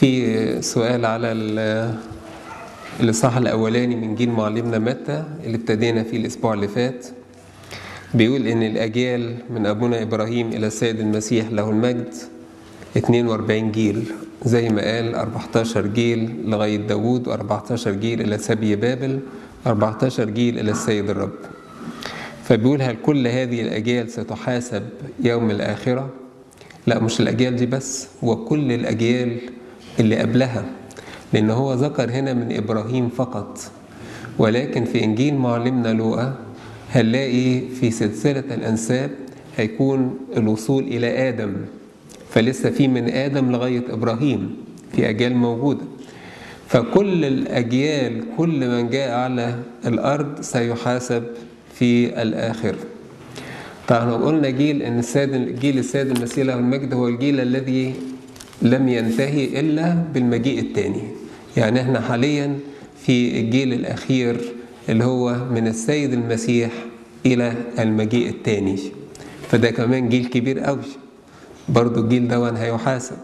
في سؤال على ال- الإصحاح الأولاني من جيل معلمنا متى اللي ابتدينا فيه الأسبوع اللي فات بيقول إن الأجيال من أبونا إبراهيم إلى السيد المسيح له المجد 42 جيل زي ما قال 14 جيل لغاية داوود و14 جيل إلى سبي بابل 14 جيل إلى السيد الرب فبيقول هل كل هذه الأجيال ستحاسب يوم الآخرة؟ لا مش الأجيال دي بس وكل الأجيال اللي قبلها لأن هو ذكر هنا من إبراهيم فقط. ولكن في إنجيل معلمنا لوقا هنلاقي في سلسلة الأنساب هيكون الوصول إلى آدم. فلسه في من آدم لغاية إبراهيم في أجيال موجودة. فكل الأجيال كل من جاء على الأرض سيحاسب في الآخرة طبعا قلنا جيل إن السيد جيل السيد المسيح له المجد هو الجيل الذي لم ينتهي إلا بالمجيء الثاني يعني إحنا حاليا في الجيل الأخير اللي هو من السيد المسيح إلى المجيء الثاني فده كمان جيل كبير قوي برضو الجيل ده هيحاسب.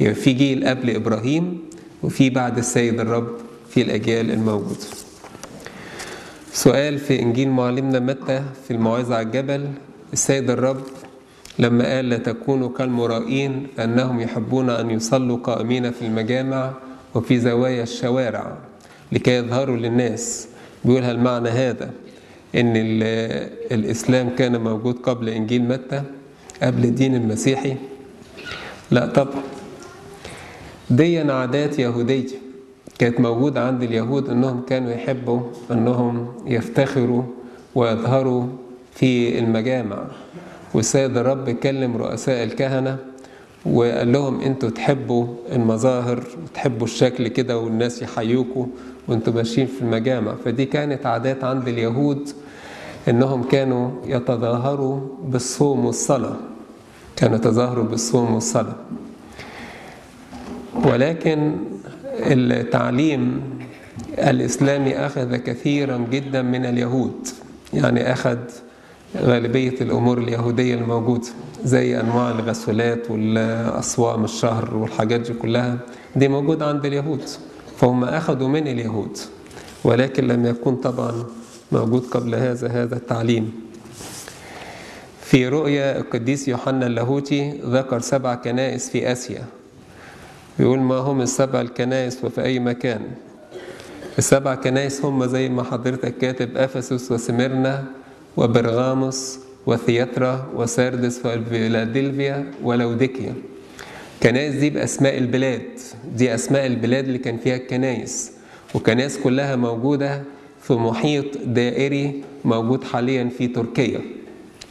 يبقى في جيل قبل إبراهيم وفي بعد السيد الرب في الأجيال الموجوده سؤال في إنجيل معلمنا متى في الموعظة على الجبل. السيد الرب لما قال لا تكونوا كالمرائين فأنهم يحبون أن يصلوا قائمين في المجامع وفي زوايا الشوارع لكي يظهروا للناس. بيقول هل معنى هذا إن الإسلام كان موجود قبل إنجيل متى؟ قبل الدين المسيحي؟ لا طبعا. دي عادات يهودية كانت موجودة عند اليهود أنهم كانوا يحبوا أنهم يفتخروا ويظهروا في المجامع. والسيد الرب كلم رؤساء الكهنة وقال لهم أنتوا تحبوا المظاهر وتحبوا الشكل كده والناس يحيوكوا وأنتوا ماشيين في المجامع. فدي كانت عادات عند اليهود أنهم كانوا يتظاهروا بالصوم والصلاة كانوا يتظاهروا بالصوم والصلاة. ولكن التعليم الإسلامي أخذ كثيرا جدا من اليهود يعني أخذ غالبية الأمور اليهودية الموجودة زي أنواع الغسولات والأصوام الشهر والحاجات دي كلها دي موجودة عند اليهود فهم أخذوا من اليهود ولكن لم يكن طبعا موجود قبل هذا هذا التعليم. في رؤيا القديس يوحنا اللاهوتي ذكر سبع كنائس في آسيا. بيقول ما هم السبع الكنائس وفي أي مكان؟ السبع كنائس هم زي ما حضرتك كاتب أفسس وسميرنا وبرغاموس وثياترا وساردس وفيلادلفيا ولوديكيا. كنائس دي بأسماء البلاد دي أسماء البلاد اللي كان فيها الكنائس. وكنائس كلها موجودة في محيط دائري موجود حاليا في تركيا.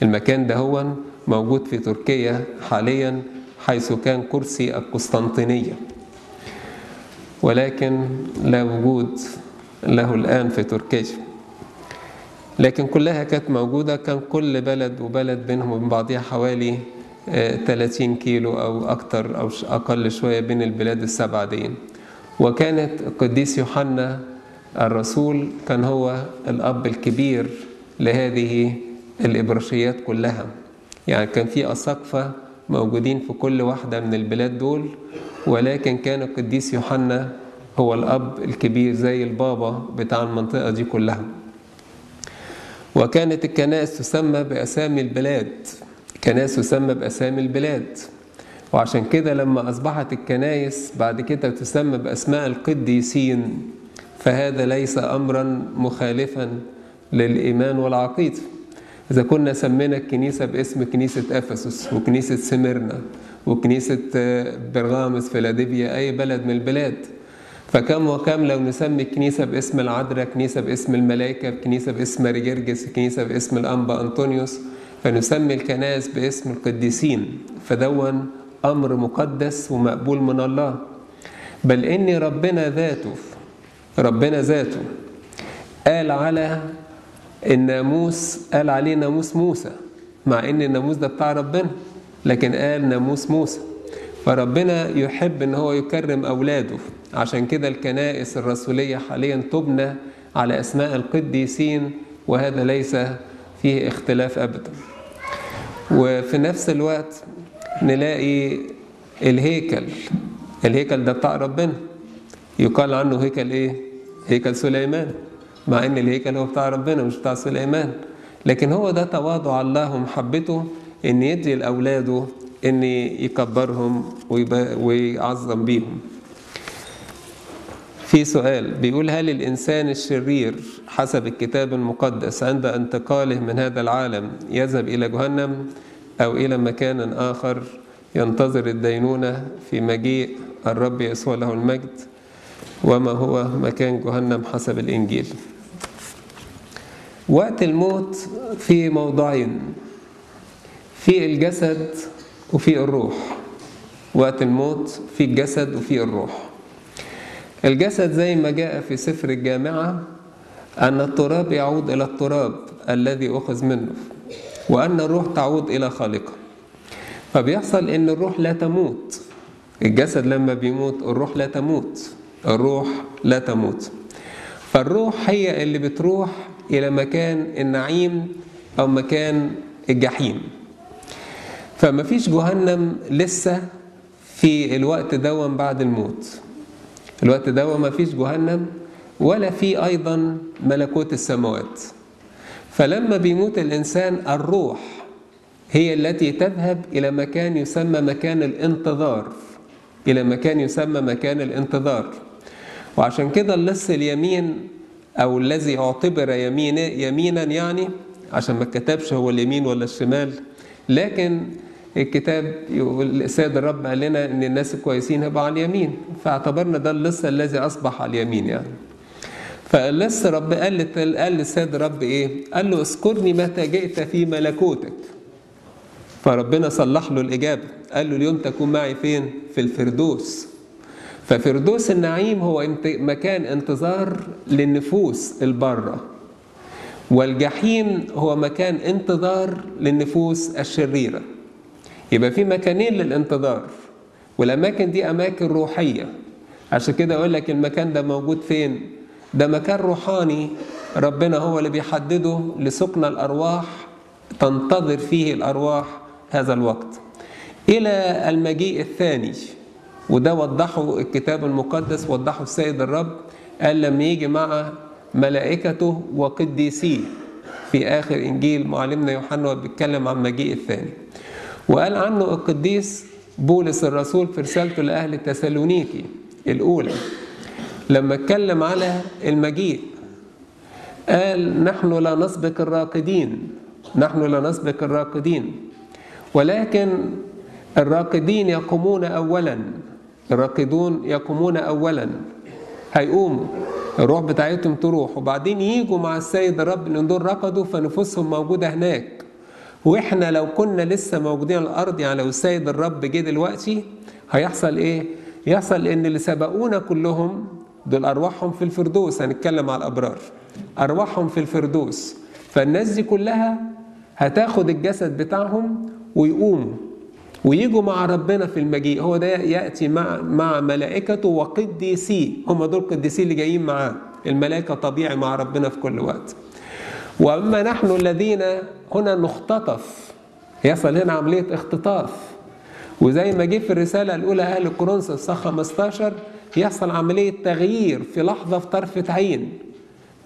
المكان ده هو موجود في تركيا حاليا حيث كان كرسي القسطنطينية. ولكن لا وجود له الآن في تركيا. لكن كلها كانت موجودة. كان كل بلد وبلد بينهم وبين بعضها حوالي 30 كيلو أو أكثر أو أقل شوية بين البلاد السبعة دي وكانت القديس يوحنا الرسول كان هو الأب الكبير لهذه الإبرشيات كلها. يعني كان في أساقفة موجودين في كل واحدة من البلاد دول ولكن كان القديس يوحنا هو الأب الكبير زي البابا بتاع المنطقة دي كلها. وكانت الكنائس تسمى بأسامي البلاد. كنائس تسمى بأسامي البلاد. وعشان كده لما أصبحت الكنائس بعد كده تسمى بأسماء القديسين فهذا ليس أمرا مخالفا للإيمان والعقيدة. إذا كنا سمينا الكنيسة باسم كنيسة أفسس وكنيسة سميرنا وكنيسة برغامس فيلادلفيا أي بلد من البلاد. فكم وكم لو نسمي الكنيسة باسم العذراء كنيسة باسم الملائكة كنيسة باسم ماري جرجس كنيسة باسم الأنبا أنطونيوس فنسمي الكنائس باسم القديسين. فدون أمر مقدس ومقبول من الله. بل إن ربنا ذاته ربنا ذاته قال على الناموس قال عليه ناموس موسى مع إن الناموس ده بتاع ربنا لكن قال ناموس موسى. فربنا يحب إن هو يكرم أولاده. عشان كده الكنائس الرسولية حاليا تبنى على أسماء القديسين وهذا ليس فيه اختلاف ابدا. وفي نفس الوقت نلاقي الهيكل الهيكل ده بتاع ربنا. يقال عنه هيكل إيه؟ هيكل سليمان مع إن الهيكل هو بتاع ربنا مش بتاع سليمان. لكن هو ده تواضع الله ومحبته إن يدي لأولاده إن يكبرهم ويعظم بيهم. في سؤال بيقول هل الإنسان الشرير حسب الكتاب المقدس عند انتقاله من هذا العالم يذهب إلى جهنم أو إلى مكان آخر ينتظر الدينونة في مجيء الرب يسوع له المجد وما هو مكان جهنم حسب الإنجيل؟ وقت الموت في موضعين في الجسد وفي الروح. وقت الموت في الجسد وفي الروح. الجسد زي ما جاء في سفر الجامعة أن التراب يعود إلى التراب الذي أخذ منه وأن الروح تعود إلى خالقه. فبيحصل إن الروح لا تموت. الجسد لما بيموت الروح لا تموت. الروح لا تموت. فالروح هي اللي بتروح إلى مكان النعيم أو مكان الجحيم. فما فيش جهنم لسه في الوقت دون بعد الموت. الوقت ده ما فيش جهنم ولا في أيضا ملكوت السماوات. فلما بيموت الإنسان الروح هي التي تذهب إلى مكان يسمى مكان الانتظار إلى مكان يسمى مكان الانتظار. وعشان كده اللص اليمين أو الذي اعتبر يمين يمينا يعني عشان ما كتبش هو اليمين ولا الشمال لكن الكتاب يقول السيد الرب قال لنا إن الناس الكويسين هيبقوا على اليمين. فاعتبرنا ده اللص الذي أصبح على اليمين يعني. فاللص رب قال قال للسيد الرب إيه؟ قال له اذكرني متى جئت في ملكوتك. فربنا صلح له الإجابة. قال له اليوم تكون معي فين؟ في الفردوس. ففردوس النعيم هو مكان انتظار للنفوس البرة. والجحيم هو مكان انتظار للنفوس الشريرة. يبقى في مكانين للانتظار. والأماكن دي أماكن روحية. عشان كده أقول لك المكان ده موجود فين؟ ده مكان روحاني ربنا هو اللي بيحدده لسكن الأرواح تنتظر فيه الأرواح هذا الوقت. إلى المجيء الثاني وده وضحه الكتاب المقدس وضحه السيد الرب قال لما يجي مع ملائكته وقديسيه في آخر إنجيل معلمنا يوحنا بيتكلم عن مجيء الثاني. وقال عنه القديس بولس الرسول في رسالته لأهل تسالونيكي الأولى لما اتكلم على المجيء قال نحن لا نسبق الراقدين نحن لا نسبق الراقدين ولكن الراقدين يقومون أولا الراقدون يقومون أولا هيقوموا الروح بتاعتهم تروح وبعدين يجوا مع السيد الرب لأن دول رقدوا فنفوسهم موجودة هناك. وإحنا لو كنا لسه موجودين على الأرض يعني لو السيد الرب جه دلوقتي هيحصل إيه؟ يحصل إن اللي سبقونا كلهم دول أرواحهم في الفردوس هنتكلم على الأبرار. أرواحهم في الفردوس. فالناس دي كلها هتاخد الجسد بتاعهم ويقوموا ويجوا مع ربنا في المجيء. هو ده يأتي مع مع ملائكته وقديسيه هم دول القديسين اللي جايين معاه. الملائكة طبيعي مع ربنا في كل وقت. وأما نحن الذين هنا نختطف. يصل هنا عملية اختطاف. وزي ما جه في الرسالة الأولى أهل كورنثوس الصح 15 يحصل عملية تغيير في لحظة في طرفه عين.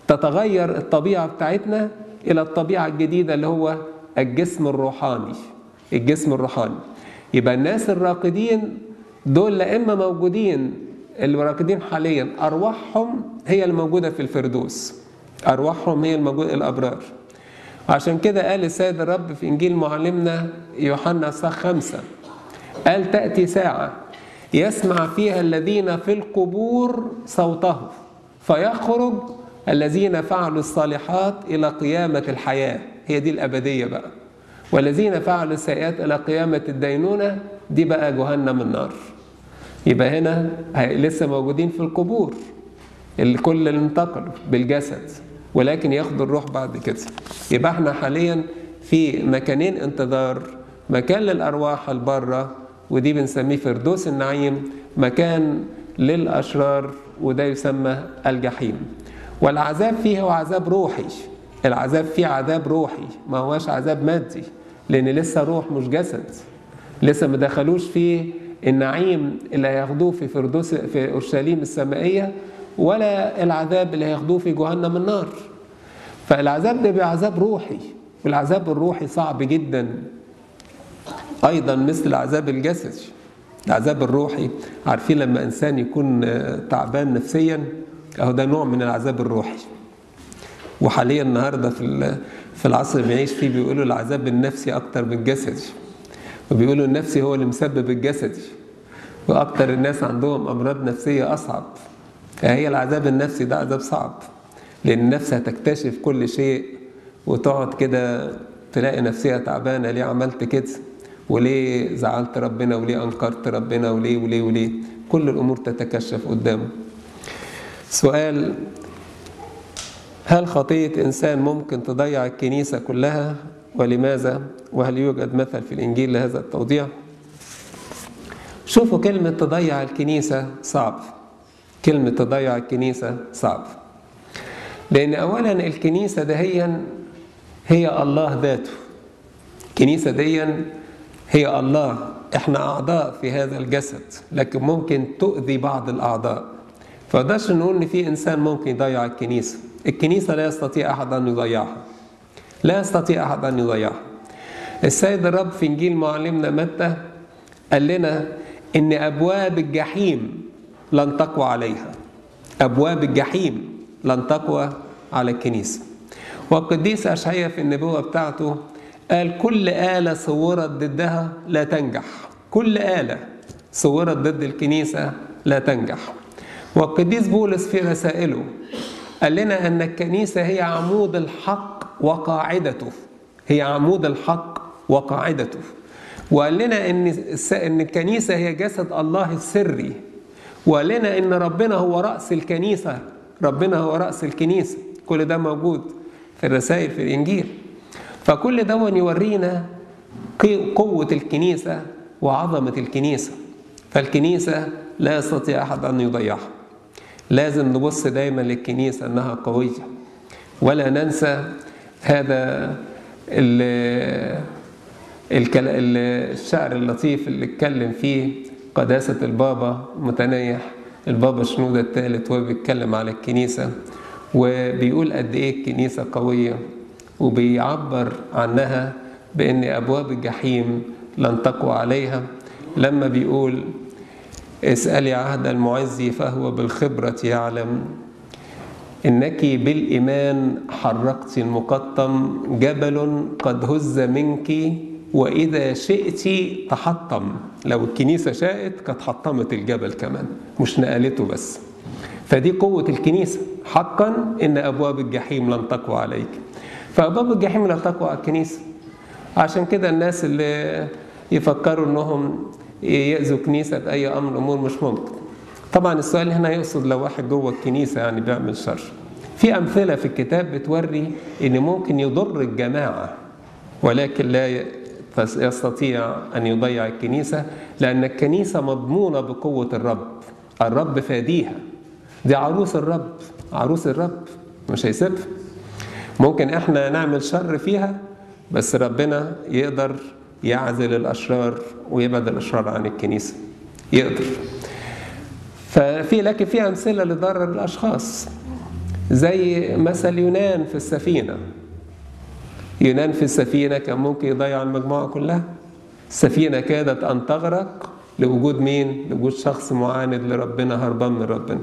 تتغير الطبيعة بتاعتنا إلى الطبيعة الجديدة اللي هو الجسم الروحاني. الجسم الروحاني. يبقى الناس الراقدين دول لا إما موجودين اللي راقدين حاليا أرواحهم هي الموجودة في الفردوس. أرواحهم هي الموجود الأبرار. عشان كده قال السيد الرب في إنجيل معلمنا يوحنا صح خمسة قال تأتي ساعة يسمع فيها الذين في القبور صوته فيخرج الذين فعلوا الصالحات إلى قيامة الحياة. هي دي الأبدية بقى. والذين فعلوا السيئات إلى قيامة الدينونة دي بقى جهنم النار. يبقى هنا لسه موجودين في القبور الكل اللي انتقلوا بالجسد. ولكن ياخدوا الروح بعد كده. يبقى إحنا حاليا في مكانين انتظار مكان للأرواح البرة ودي بنسميه فردوس النعيم مكان للأشرار وده يسمى الجحيم. والعذاب فيه هو عذاب روحي. العذاب فيه عذاب روحي ما هوش عذاب مادي لأن لسه روح مش جسد. لسه ما دخلوش فيه النعيم اللي هياخدوه في فردوس في أورشليم السمائية ولا العذاب اللي هياخدوه في جهنم النار. فالعذاب ده بيبقى عذاب روحي. والعذاب الروحي صعب جدا. أيضا مثل العذاب الجسدي العذاب الروحي عارفين لما إنسان يكون تعبان نفسيا أهو ده نوع من العذاب الروحي. وحاليا النهارده في في العصر اللي بنعيش فيه بيقولوا العذاب النفسي أكتر من الجسدي وبيقولوا النفسي هو اللي مسبب الجسدي وأكتر الناس عندهم أمراض نفسية أصعب. فهي العذاب النفسي ده عذاب صعب لأن النفس هتكتشف كل شيء وتقعد كده تلاقي نفسها تعبانة ليه عملت كده؟ وليه زعلت ربنا؟ وليه أنكرت ربنا؟ وليه؟ وليه؟ وليه؟ كل الأمور تتكشف قدامه. سؤال هل خطية إنسان ممكن تضيع الكنيسة كلها؟ ولماذا؟ وهل يوجد مثل في الإنجيل لهذا التوضيح؟ شوفوا كلمة تضيع الكنيسة صعب. كلمة تضيع الكنيسة صعب. لأن اولا الكنيسة دهيا هي الله ذاته. الكنيسة ديا هي الله. إحنا أعضاء في هذا الجسد لكن ممكن تؤذي بعض الأعضاء. فقدرش نقول إن في إنسان ممكن يضيع الكنيسة. الكنيسة لا يستطيع أحد أن يضيعها. لا يستطيع أحد أن يضيعها. السيد الرب في إنجيل معلمنا متى قال لنا إن أبواب الجحيم لن تقوى عليها. أبواب الجحيم لن تقوى على الكنيسة. والقديس اشعياء في النبوة بتاعته قال كل آلة صورت ضدها لا تنجح. كل آلة صورت ضد الكنيسة لا تنجح. والقديس بولس في رسائله قال لنا أن الكنيسة هي عمود الحق وقاعدته. هي عمود الحق وقاعدته. وقال لنا إن الكنيسة هي جسد الله السري. وقال لنا إن ربنا هو رأس الكنيسة. ربنا هو رأس الكنيسة. كل ده موجود في الرسائل في الإنجيل. فكل ده يورينا قوة الكنيسة وعظمة الكنيسة. فالكنيسة لا يستطيع أحد أن يضيعها. لازم نبص دايما للكنيسة إنها قوية. ولا ننسى هذا الشعر اللطيف اللي اتكلم فيه قداسة البابا متنيح. البابا شنودة الثالث وهو بيتكلم على الكنيسة وبيقول قد إيه الكنيسة قوية وبيعبر عنها بأن أبواب الجحيم لن تقوى عليها. لما بيقول اسألي عهد المعز فهو بالخبرة يعلم. إنك بالإيمان حرقت المقطم جبل قد هز منك وإذا شئت تحطم. لو الكنيسة شاءت كانت حطمت الجبل كمان مش نقلته بس. فدي قوة الكنيسة. حقا إن أبواب الجحيم لن تقوى عليك. فأبواب الجحيم لن تقوى على الكنيسة. عشان كده الناس اللي يفكروا إنهم يأذوا كنيسة بأي أمر أمور مش ممكن. طبعا السؤال هنا يقصد لو واحد جوه الكنيسة يعني بيعمل شر. في أمثلة في الكتاب بتوري إن ممكن يضر الجماعة ولكن لا يستطيع أن يضيع الكنيسة لأن الكنيسة مضمونة بقوة الرب. الرب فاديها. دي عروس الرب. عروس الرب. مش هيسيبها. ممكن إحنا نعمل شر فيها بس ربنا يقدر يعزل الأشرار ويبعد الأشرار عن الكنيسة. يقدر. ففي لكن في أمثلة لضرر الأشخاص. زي مثل يونان في السفينة. يونان في السفينة كان ممكن يضيع المجموعة كلها. السفينة كادت أن تغرق لوجود مين؟ لوجود شخص معاند لربنا هربان من ربنا.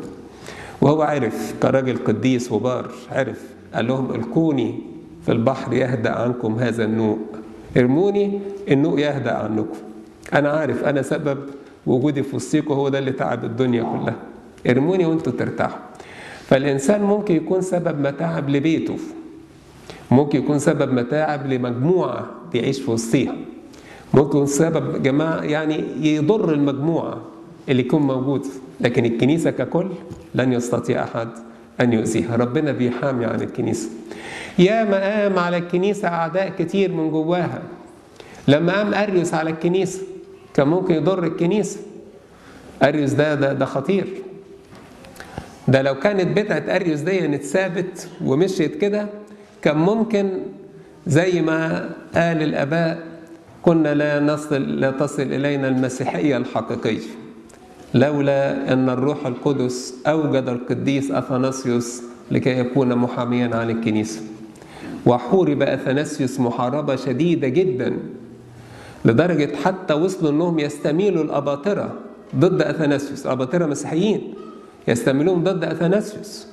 وهو عرف كراجل قديس وبار عرف قال لهم القوني في البحر يهدأ عنكم هذا النوء. ارموني النوء يهدأ عنكم. أنا عارف أنا سبب وجودي في وسطيكم هو ده اللي تعب الدنيا كلها. ارموني وأنتوا ترتاحوا. فالإنسان ممكن يكون سبب متاعب لبيته. ممكن يكون سبب متاعب لمجموعة بيعيش في وسطيها. ممكن سبب جماعة يعني يضر المجموعة اللي يكون موجود. لكن الكنيسة ككل لن يستطيع أحد أن يؤذيها. ربنا بيحامي عن الكنيسة. يا ما قام على الكنيسة أعداء كتير من جواها. لما قام أريوس على الكنيسة كان ممكن يضر الكنيسة. أريوس ده ده, ده خطير. ده لو كانت بدعة أريوس دي اتثابت ومشيت كده كان ممكن؟ زي ما قال الآباء كنا لا نصل لا تصل إلينا المسيحية الحقيقية. لولا أن الروح القدس أوجد القديس أثناسيوس لكي يكون محاميا عن الكنيسة. وحورب أثناسيوس محاربة شديدة جدا لدرجة حتى وصلوا أنهم يستميلوا الأباطرة ضد أثناسيوس. أباطرة مسيحيين يستميلون ضد أثناسيوس.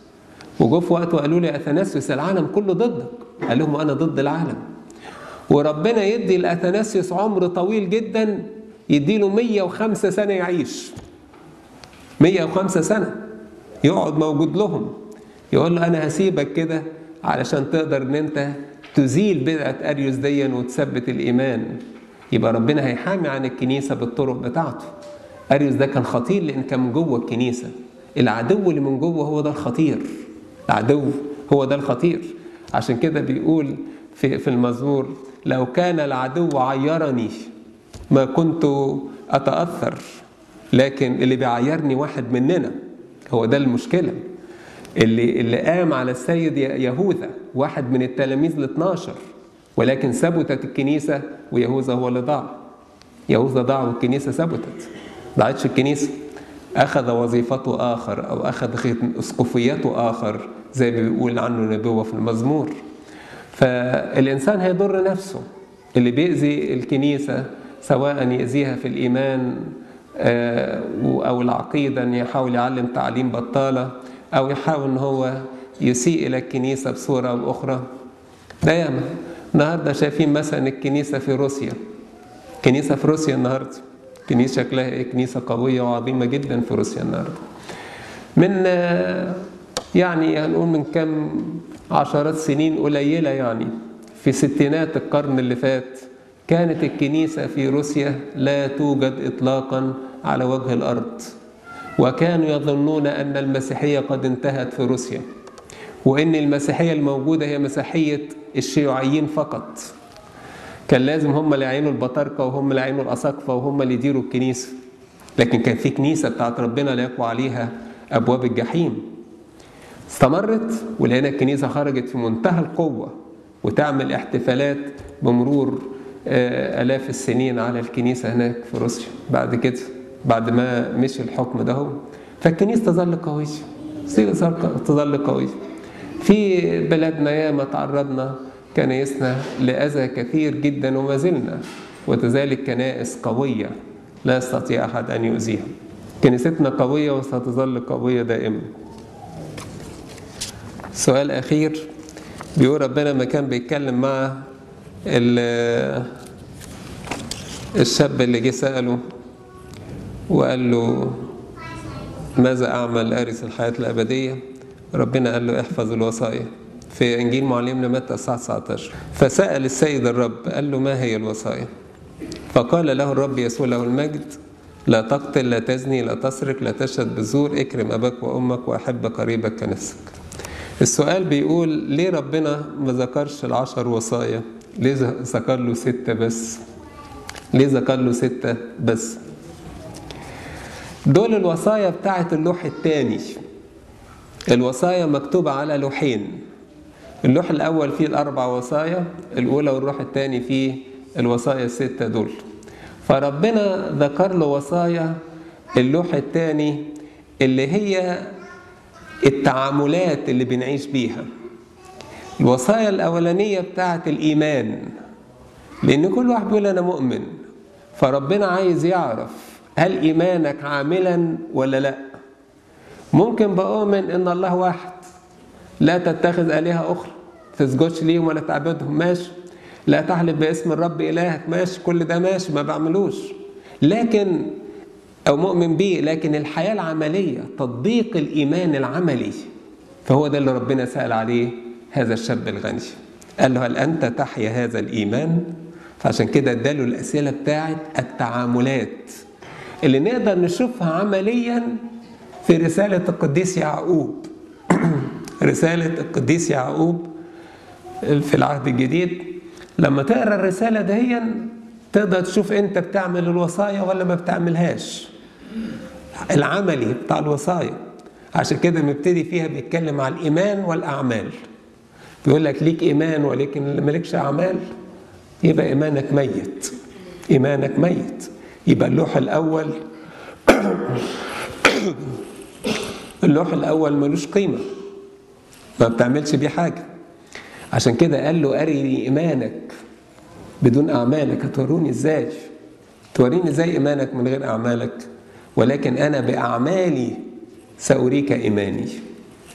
وجوا في وقت وقالوا لي أثناسيوس العالم كله ضدك. قال لهم أنا ضد العالم. وربنا يدي لأثناسيوس عمر طويل جدا يديله 105 سنة يعيش. 105 سنة. يقعد موجود لهم. يقول له أنا هسيبك كده علشان تقدر إن أنت تزيل بدعة أريوس ديا وتثبت الإيمان. يبقى ربنا هيحامي عن الكنيسة بالطرق بتاعته. أريوس ده كان خطير لأن كان من جوه الكنيسة. العدو اللي من جوه هو ده الخطير. العدو هو ده الخطير. عشان كده بيقول في في المزمور لو كان العدو عيرني ما كنت أتأثر لكن اللي بيعيرني واحد مننا هو ده المشكلة. اللي اللي قام على السيد يهوذا واحد من التلاميذ ال 12 ولكن ثبتت الكنيسة ويهوذا هو اللي ضاع. يهوذا ضاع والكنيسة ثبتت ضاعتش الكنيسة. أخذ وظيفته آخر أو أخذ أسقفيته آخر زي ما بيقول عنه نبوة في المزمور. فالإنسان هيضر نفسه. اللي بيأذي الكنيسة سواء يأذيها في الإيمان أو العقيدة أن يحاول يعلم تعليم بطالة أو يحاول أن هو يسيء إلى الكنيسة بصورة أو أخرى ده ياما. النهاردة شايفين مثلا الكنيسة في روسيا. كنيسة في روسيا النهاردة. كنيسة شكلها إيه كنيسة قوية وعظيمة جدا في روسيا النهاردة. من يعني هنقول من كم عشرات سنين قليلة يعني في ستينات القرن اللي فات كانت الكنيسة في روسيا لا توجد إطلاقا على وجه الأرض وكانوا يظنون أن المسيحية قد انتهت في روسيا وأن المسيحية الموجودة هي مسيحية الشيوعيين فقط. كان لازم هم اللي يعينوا البطاركة وهم اللي يعينوا الأساقفة وهم اللي يديروا الكنيسة. لكن كان في كنيسة بتاعت ربنا لا يقوى عليها أبواب الجحيم. استمرت ولقينا الكنيسة خرجت في منتهى القوة وتعمل احتفالات بمرور آلاف السنين على الكنيسة هناك في روسيا. بعد كده بعد ما مشي الحكم ده فالكنيسة تظل قوية. تظل قوية. في بلادنا ياما تعرضنا كنايسنا لأذى كثير جدا وما زلنا وتزال كنائس قوية لا يستطيع أحد أن يؤذيها. كنيستنا قوية وستظل قوية دائما. سؤال أخير بيقول ربنا ما كان بيتكلم مع الشاب اللي جه سأله وقال له ماذا أعمل أرث الحياة الأبدية؟ ربنا قال له احفظ الوصايا في إنجيل معلمنا متى الساعة 19 فسأل السيد الرب قال له ما هي الوصايا؟ فقال له الرب يسوع له المجد. لا تقتل لا تزني لا تسرق لا تشهد بالزور اكرم أباك وأمك وأحب قريبك كنفسك. السؤال بيقول ليه ربنا ما ذكرش العشر وصايا؟ ليه ذكر له ستة بس؟ ليه ذكر له ستة بس؟ دول الوصايا بتاعت اللوح الثاني الوصايا مكتوبة على لوحين. اللوح الأول فيه الأربع وصايا الأولى واللوح الثاني فيه الوصايا الستة دول. فربنا ذكر له وصايا اللوح الثاني اللي هي التعاملات اللي بنعيش بيها. الوصايا الأولانية بتاعت الإيمان لأن كل واحد بيقول أنا مؤمن. فربنا عايز يعرف هل إيمانك عاملا ولا لأ. ممكن بأؤمن إن الله واحد. لا تتخذ آلهة أخرى تسجدش ليهم ولا تعبدهم. ماشي. لا تحلف باسم الرب إلهك. ماشي. كل ده ماشي. ما بعملوش. لكن أو مؤمن بيه لكن الحياة العملية تطبيق الإيمان العملي فهو ده اللي ربنا سأل عليه هذا الشاب الغني. قال له هل أنت تحيا هذا الإيمان؟ فعشان كده اداله الأسئلة بتاعت التعاملات اللي نقدر نشوفها عمليا في رسالة القديس يعقوب. رسالة القديس يعقوب في العهد الجديد. لما تقرأ الرسالة دهيا تقدر تشوف أنت بتعمل الوصايا ولا ما بتعملهاش. العملي بتاع الوصايا. عشان كده مبتدي فيها بيتكلم على الإيمان والأعمال. بيقول لك ليك إيمان ولكن مالكش أعمال؟ يبقى إيمانك ميت. إيمانك ميت. يبقى اللوح الأول اللوح الأول ملوش قيمة. ما بتعملش بيه حاجة. عشان كده قال له أرني إيمانك بدون أعمالك. هتوروني إزاي؟ توريني إزاي إيمانك من غير أعمالك؟ ولكن أنا بأعمالي سأريك إيماني.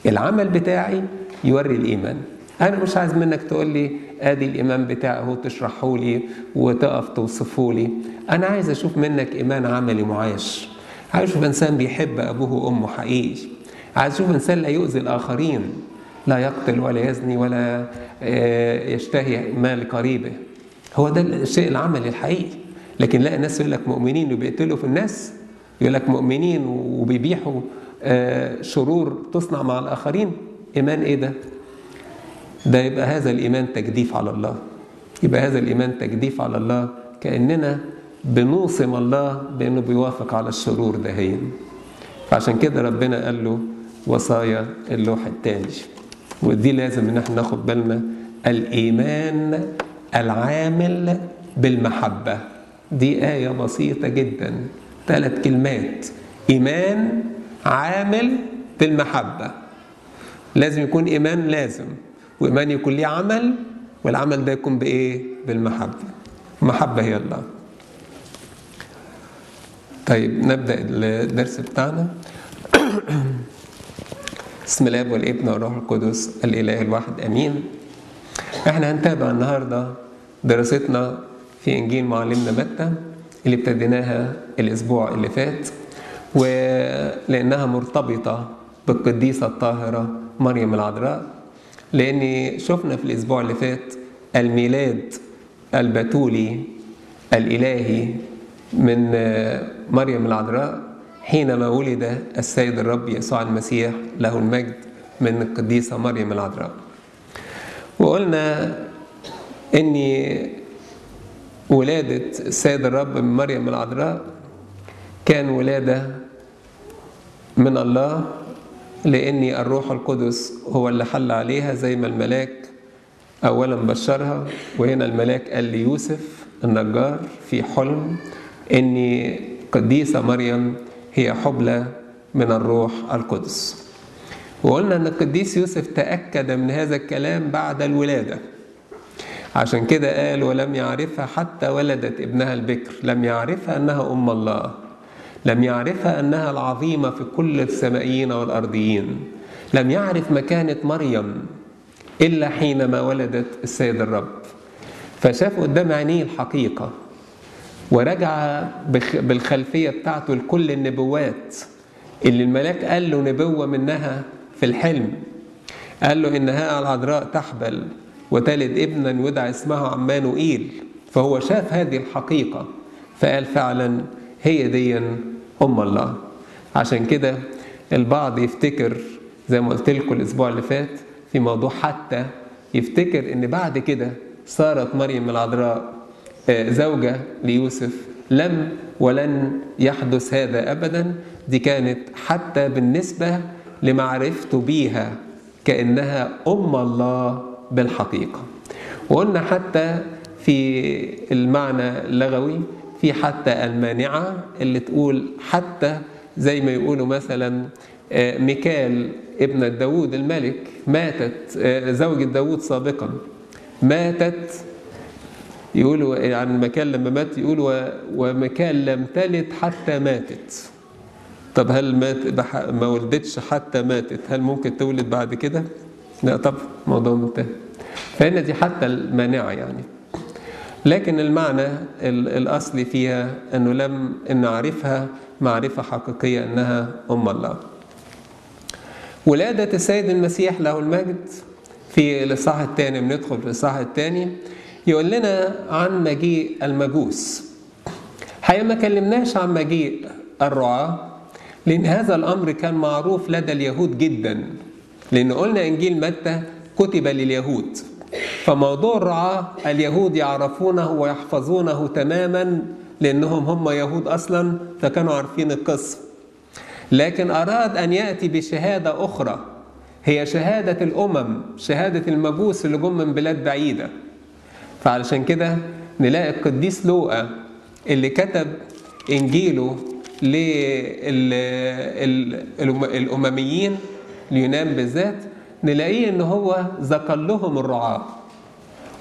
العمل بتاعي يوري الإيمان. أنا مش عايز منك تقول لي آدي الإيمان بتاعي هو تشرحه لي وتقف توصفه لي. أنا عايز أشوف منك إيمان عملي معاش. عايز أشوف إنسان بيحب أبوه وأمه حقيقي. عايز أشوف إنسان لا يؤذي الآخرين. لا يقتل ولا يزني ولا يشتهي مال قريبه. هو ده الشيء العملي الحقيقي. لكن لا الناس يقول لك مؤمنين وبيقتلوا في الناس يقول لك مؤمنين وبيبيحوا شرور تصنع مع الآخرين. إيمان إيه ده؟ ده يبقى هذا الإيمان تجديف على الله. يبقى هذا الإيمان تجديف على الله كأننا بنوصم الله بأنه بيوافق على الشرور دهين فعشان كده ربنا قال له وصايا اللوح الثاني ودي لازم إن إحنا ناخد بالنا الإيمان العامل بالمحبة. دي آية بسيطة جدا. ثلاث كلمات. إيمان عامل بالمحبة. لازم يكون إيمان لازم. وإيمان يكون ليه عمل والعمل ده يكون بإيه؟ بالمحبة. المحبه هي الله. طيب نبدأ الدرس بتاعنا. بسم الله والابن والروح القدس الإله الواحد آمين. إحنا هنتابع النهارده دراستنا في إنجيل معلمنا متى اللي ابتديناها الأسبوع اللي فات ولأنها مرتبطة بالقديسة الطاهرة مريم العذراء لأن شفنا في الأسبوع اللي فات الميلاد البتولي الإلهي من مريم العذراء حينما ولد السيد الرب يسوع المسيح له المجد من القديسة مريم العذراء. وقلنا ان ولادة السيد الرب من مريم العذراء كان ولادة من الله لأن الروح القدس هو اللي حل عليها زي ما الملاك أولا بشرها وهنا الملاك قال ليوسف النجار في حلم إن قديسة مريم هي حبلى من الروح القدس. وقلنا إن القديس يوسف تأكد من هذا الكلام بعد الولادة. عشان كده قال ولم يعرفها حتى ولدت ابنها البكر لم يعرفها أنها أم الله لم يعرفها أنها العظيمة في كل السمائيين والأرضيين لم يعرف مكانة مريم إلا حينما ولدت السيد الرب. فشاف قدام عينيه الحقيقة. ورجع بالخلفية بتاعته لكل النبوات. اللي الملاك قال له نبوة منها في الحلم. قال له إنها العذراء تحبل وتلد ابنا يدعى اسمه عمانوئيل. فهو شاف هذه الحقيقة فقال فعلا هي دي أم الله. عشان كده البعض يفتكر زي ما قلت لكم الأسبوع اللي فات في موضوع حتى يفتكر إن بعد كده صارت مريم العذراء. زوجة ليوسف لم ولن يحدث هذا أبدا دي كانت حتى بالنسبة لمعرفته بيها كأنها أم الله بالحقيقة. وقلنا حتى في المعنى اللغوي في حتى المانعة اللي تقول حتى زي ما يقولوا مثلا ميكال ابنة داود الملك ماتت زوجة داود سابقا. ماتت يقولوا عن المكان لما مات يقول ومكان لم تلد حتى ماتت. طب هل مات ما ولدتش حتى ماتت هل ممكن تولد بعد كده؟ لا طب موضوع منتهي فهنا دي حتى المانعة يعني. لكن المعنى الأصلي فيها أنه لم أن نعرفها معرفة حقيقية أنها أم الله. ولادة السيد المسيح له المجد. في الإصحاح الثاني بندخل في الإصحاح الثاني. يقول لنا عن مجيء المجوس. حقيقة ما كلمناش عن مجيء الرعاة لأن هذا الأمر كان معروف لدى اليهود جدا. لأن قلنا إنجيل متى كتب لليهود. فموضوع الرعاة اليهود يعرفونه ويحفظونه تماما لأنهم هم يهود أصلا فكانوا عارفين القصة. لكن أراد أن يأتي بشهادة أخرى هي شهادة الأمم شهادة المجوس اللي جم من بلاد بعيدة. فعلشان كده نلاقي القديس لوقا اللي كتب إنجيله للأمميين اليونان بالذات نلاقيه إن هو ذكر لهم الرعاة.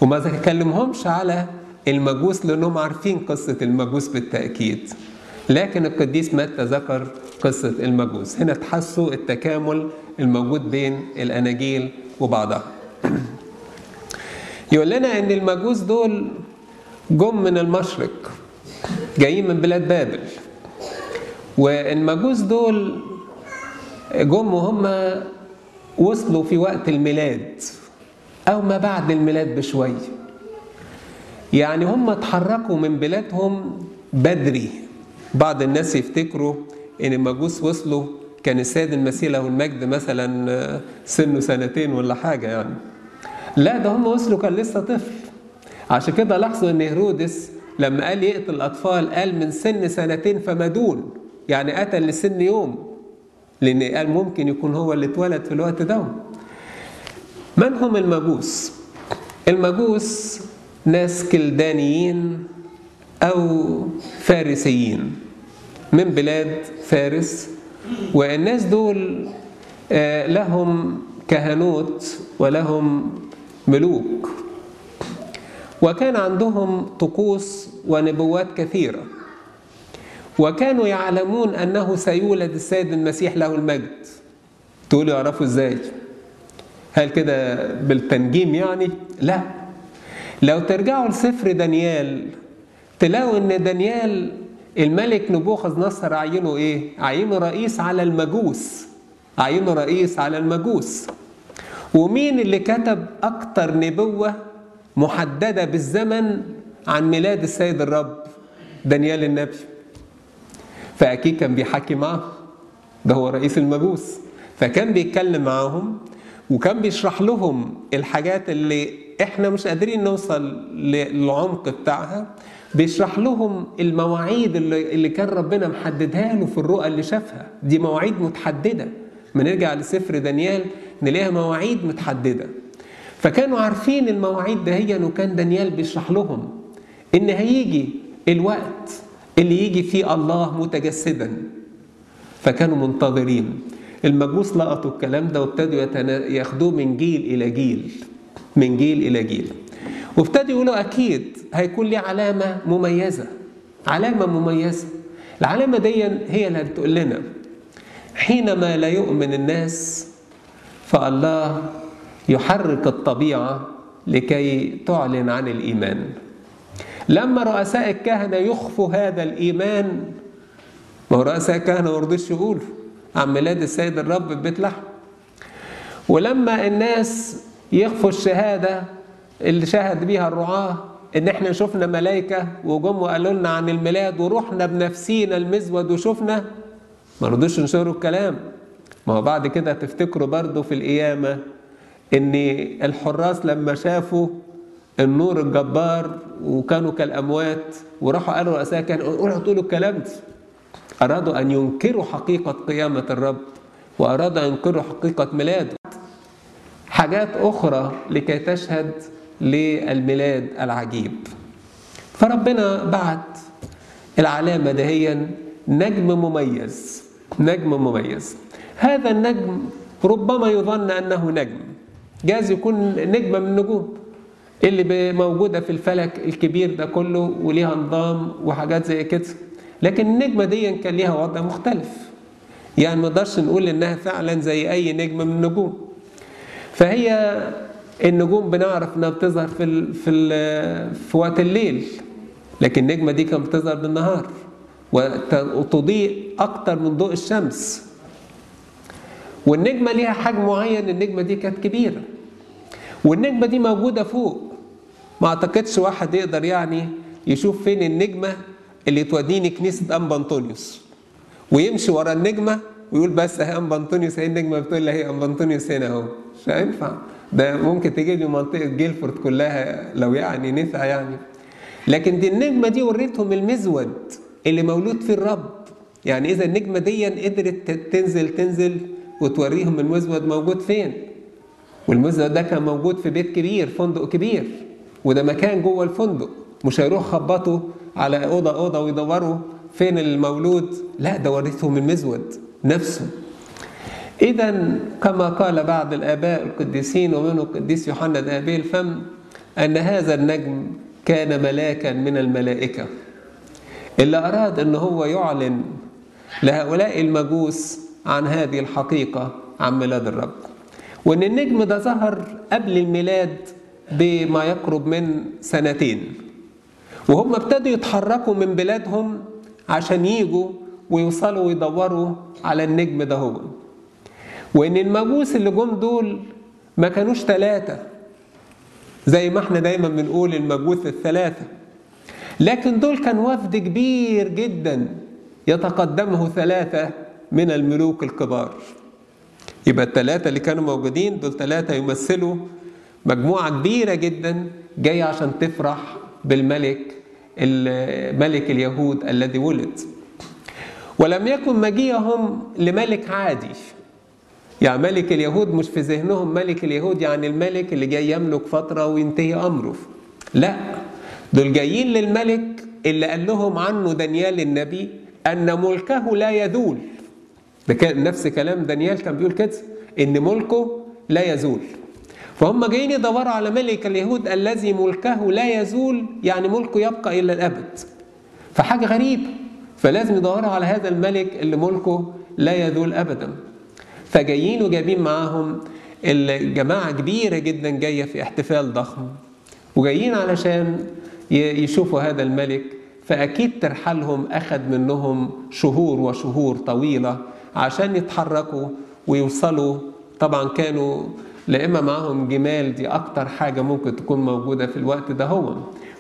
وما كلمهمش على المجوس لأنهم عارفين قصة المجوس بالتأكيد. لكن القديس متى ذكر قصة المجوس؟ هنا تحسوا التكامل الموجود بين الأناجيل وبعضها. يقول لنا إن المجوس دول جم من المشرق جايين من بلاد بابل. والمجوس دول جم وهم وصلوا في وقت الميلاد أو ما بعد الميلاد بشويه يعني هم اتحركوا من بلادهم بدري. بعض الناس يفتكروا إن المجوس وصلوا كان السيد المسيح له المجد مثلا سنه سنتين ولا حاجة يعني. لا ده هم وصلوا كان لسه طفل. عشان كده لاحظوا إن هيرودس لما قال يقتل الأطفال قال من سن سنتين فما دون يعني قتل لسن يوم لأن قال ممكن يكون هو اللي اتولد في الوقت ده. من هم المجوس؟ المجوس ناس كلدانيين أو فارسيين من بلاد فارس والناس دول لهم كهنوت ولهم ملوك. وكان عندهم طقوس ونبوات كثيرة. وكانوا يعلمون أنه سيولد السيد المسيح له المجد. تقولوا يعرفوا إزاي؟ هل كده بالتنجيم يعني؟ لا. لو ترجعوا لسفر دانيال تلاقوا إن دانيال الملك نبوخذ نصر عينه إيه؟ عينه رئيس على المجوس. عينه رئيس على المجوس. ومين اللي كتب أكتر نبوة محددة بالزمن عن ميلاد السيد الرب دانيال النبي؟ فأكيد كان بيحكي معه. ده هو رئيس المجوس فكان بيتكلم معاهم وكان بيشرح لهم الحاجات اللي إحنا مش قادرين نوصل للعمق بتاعها. بيشرح لهم المواعيد اللي, اللي كان ربنا محددها له في الرؤى اللي شافها. دي مواعيد متحددة. ما نرجع لسفر دانيال. نلاقيها مواعيد متحددة. فكانوا عارفين المواعيد دهيا وكان دانيال بيشرح لهم إن هيجي الوقت اللي يجي فيه الله متجسدا. فكانوا منتظرين. المجوس لقطوا الكلام ده وابتدوا ياخدوه من جيل إلى جيل من جيل إلى جيل. وابتدوا يقولوا أكيد هيكون ليه علامة مميزة علامة مميزة. العلامة دي هي اللي هتقول لنا حينما لا يؤمن الناس فالله يحرك الطبيعة لكي تعلن عن الإيمان. لما رؤساء الكهنة يخفوا هذا الإيمان ما هو رؤساء الكهنة ما رضوش يقولوا عن ميلاد السيد الرب في بيت لحم. ولما الناس يخفوا الشهادة اللي شهد بيها الرعاة إن إحنا شفنا ملائكة وجم وقالوا لنا عن الميلاد ورحنا بنفسينا المزود وشفنا ما رضوش ينشروا الكلام. ما هو بعد كده تفتكروا برضه في القيامة إن الحراس لما شافوا النور الجبار وكانوا كالأموات وراحوا قالوا رؤساء كان اوعوا تقولوا الكلام ده. أرادوا أن ينكروا حقيقة قيامة الرب وأرادوا أن ينكروا حقيقة ميلاده. حاجات أخرى لكي تشهد للميلاد العجيب. فربنا بعت العلامة دهيا نجم مميز نجم مميز. هذا النجم ربما يظن أنه نجم. جاز يكون نجمة من النجوم اللي موجودة في الفلك الكبير ده كله وليها نظام وحاجات زي كده. لكن النجمة دي كان ليها وضع مختلف. يعني ما نقدرش نقول إنها فعلا زي أي نجم من النجوم. فهي النجوم بنعرف إنها بتظهر في ال في ال في وقت الليل. لكن النجمة دي كانت بتظهر بالنهار وتضيء أكتر من ضوء الشمس. والنجمة ليها حجم معين النجمة دي كانت كبيرة. والنجمة دي موجودة فوق. ما أعتقدش واحد يقدر يعني يشوف فين النجمة اللي توديني كنيسة أم بنطونيوس. ويمشي ورا النجمة ويقول بس أهي أم بنطونيوس هي النجمة بتقول لي هي أم بنطونيوس هنا أهو. مش هينفع. ده ممكن تجيب لي منطقة جيلفورد كلها لو يعني نفع يعني. لكن دي النجمة دي وريتهم المزود اللي مولود فيه الرب. يعني إذا النجمة دي قدرت تنزل تنزل وتوريهم المزود موجود فين. والمزود ده كان موجود في بيت كبير فندق كبير وده مكان جوه الفندق. مش هيروح خبطوا على أوضة أوضة ويدوروا فين المولود. لا ده ورثهم المزود نفسه. إذا كما قال بعض الآباء القديسين ومنه القديس يوحنا ذهبي الفم أن هذا النجم كان ملاكا من الملائكة. اللي أراد أن هو يعلن لهؤلاء المجوس عن هذه الحقيقة عن ميلاد الرب. وأن النجم ده ظهر قبل الميلاد بما يقرب من سنتين. وهم ابتدوا يتحركوا من بلادهم عشان يجوا ويوصلوا ويدوروا على النجم ده هو. وإن المجوس اللي جم دول ما كانوش ثلاثة زي ما إحنا دايما بنقول المجوس الثلاثة. لكن دول كان وفد كبير جدا يتقدمه ثلاثة من الملوك الكبار. يبقى الثلاثة اللي كانوا موجودين دول ثلاثة يمثلوا مجموعة كبيرة جدا جاية عشان تفرح بالملك ملك اليهود الذي ولد. ولم يكن مجيئهم لملك عادي. يعني ملك اليهود مش في ذهنهم ملك اليهود يعني الملك اللي جاي يملك فترة وينتهي أمره. لا دول جايين للملك اللي قال لهم عنه دانيال النبي أن ملكه لا يزول ده كان نفس كلام دانيال كان بيقول كده إن ملكه لا يزول. فهم جايين يدوروا على ملك اليهود الذي ملكه لا يزول يعني ملكه يبقى إلى الأبد. فحاجة غريبة فلازم يدوروا على هذا الملك اللي ملكه لا يزول أبدا. فجايين وجايبين معاهم الجماعة كبيرة جدا جاية في احتفال ضخم وجايين علشان يشوفوا هذا الملك. فأكيد ترحلهم أخذ منهم شهور وشهور طويلة عشان يتحركوا ويوصلوا. طبعا كانوا لا إما معاهم جمال دي أكتر حاجة ممكن تكون موجودة في الوقت ده هو.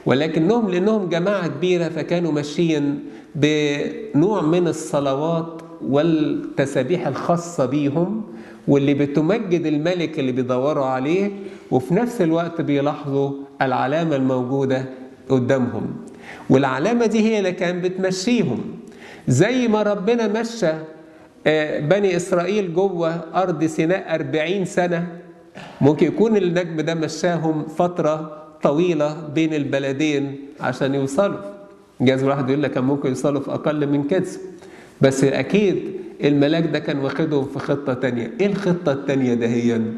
ولكنهم لأنهم جماعة كبيرة فكانوا ماشيين بنوع من الصلوات والتسابيح الخاصة بيهم واللي بتمجد الملك اللي بيدوروا عليه وفي نفس الوقت بيلاحظوا العلامة الموجودة قدامهم. والعلامة دي هي اللي كانت بتمشيهم. زي ما ربنا مشى بني إسرائيل جوه أرض سيناء أربعين سنة ممكن يكون النجم ده مشاهم فترة طويلة بين البلدين عشان يوصلوا جاز واحد يقول لك كان ممكن يوصلوا في أقل من كده بس أكيد الملاك ده كان واخدهم في خطة تانية إيه الخطة التانية دهيا؟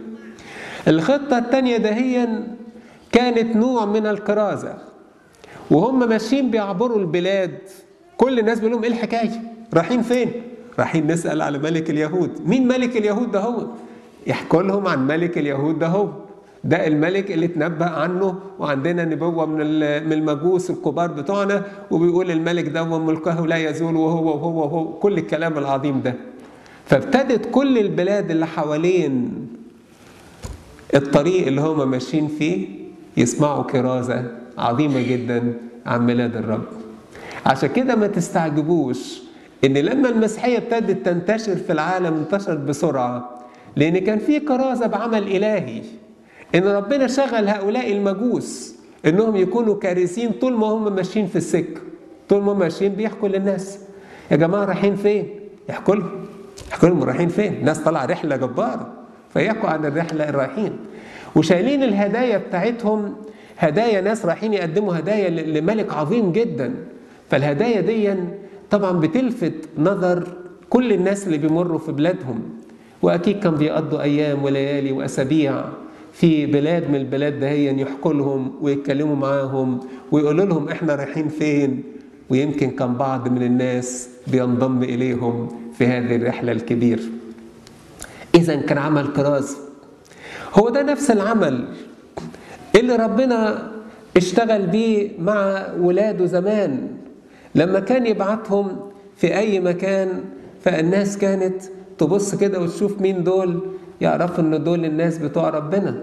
الخطة التانية دهيا كانت نوع من الكرازة وهم ماشيين بيعبروا البلاد كل الناس بيقول لهم إيه الحكاية؟ رايحين فين؟ رايحين نسأل على ملك اليهود، مين ملك اليهود ده هو؟ يحكوا لهم عن ملك اليهود ده هو. ده الملك اللي اتنبأ عنه وعندنا نبوة من من المجوس الكبار بتوعنا وبيقول الملك ده ملكه لا يزول وهو وهو وهو كل الكلام العظيم ده. فابتدت كل البلاد اللي حوالين الطريق اللي هم ماشيين فيه يسمعوا كرازة عظيمة جدا عن ميلاد الرب. عشان كده ما تستعجبوش إن لما المسيحية ابتدت تنتشر في العالم انتشرت بسرعة لأن كان في كرازة بعمل إلهي إن ربنا شغل هؤلاء المجوس إنهم يكونوا كارثين طول ما هم ماشيين في السكة طول ما هم ماشيين بيحكوا للناس. يا جماعة رايحين فين؟ يحكوا لهم يحكوا لهم رايحين فين؟ ناس طالعة رحلة جبارة فيحكوا عن الرحلة الرايحين. وشايلين الهدايا بتاعتهم هدايا ناس رايحين يقدموا هدايا لملك عظيم جدا. فالهدايا دي طبعا بتلفت نظر كل الناس اللي بيمروا في بلادهم. وأكيد كان بيقضوا أيام وليالي وأسابيع في بلاد من البلاد دهيا يحكوا لهم ويتكلموا معاهم ويقولوا لهم إحنا رايحين فين. ويمكن كان بعض من الناس بينضم إليهم في هذه الرحلة الكبيره اذا كان عمل كرازه هو ده نفس العمل اللي ربنا اشتغل بيه مع ولاده زمان. لما كان يبعتهم في أي مكان فالناس كانت تبص كده وتشوف مين دول يعرفوا إن دول الناس بتوع ربنا.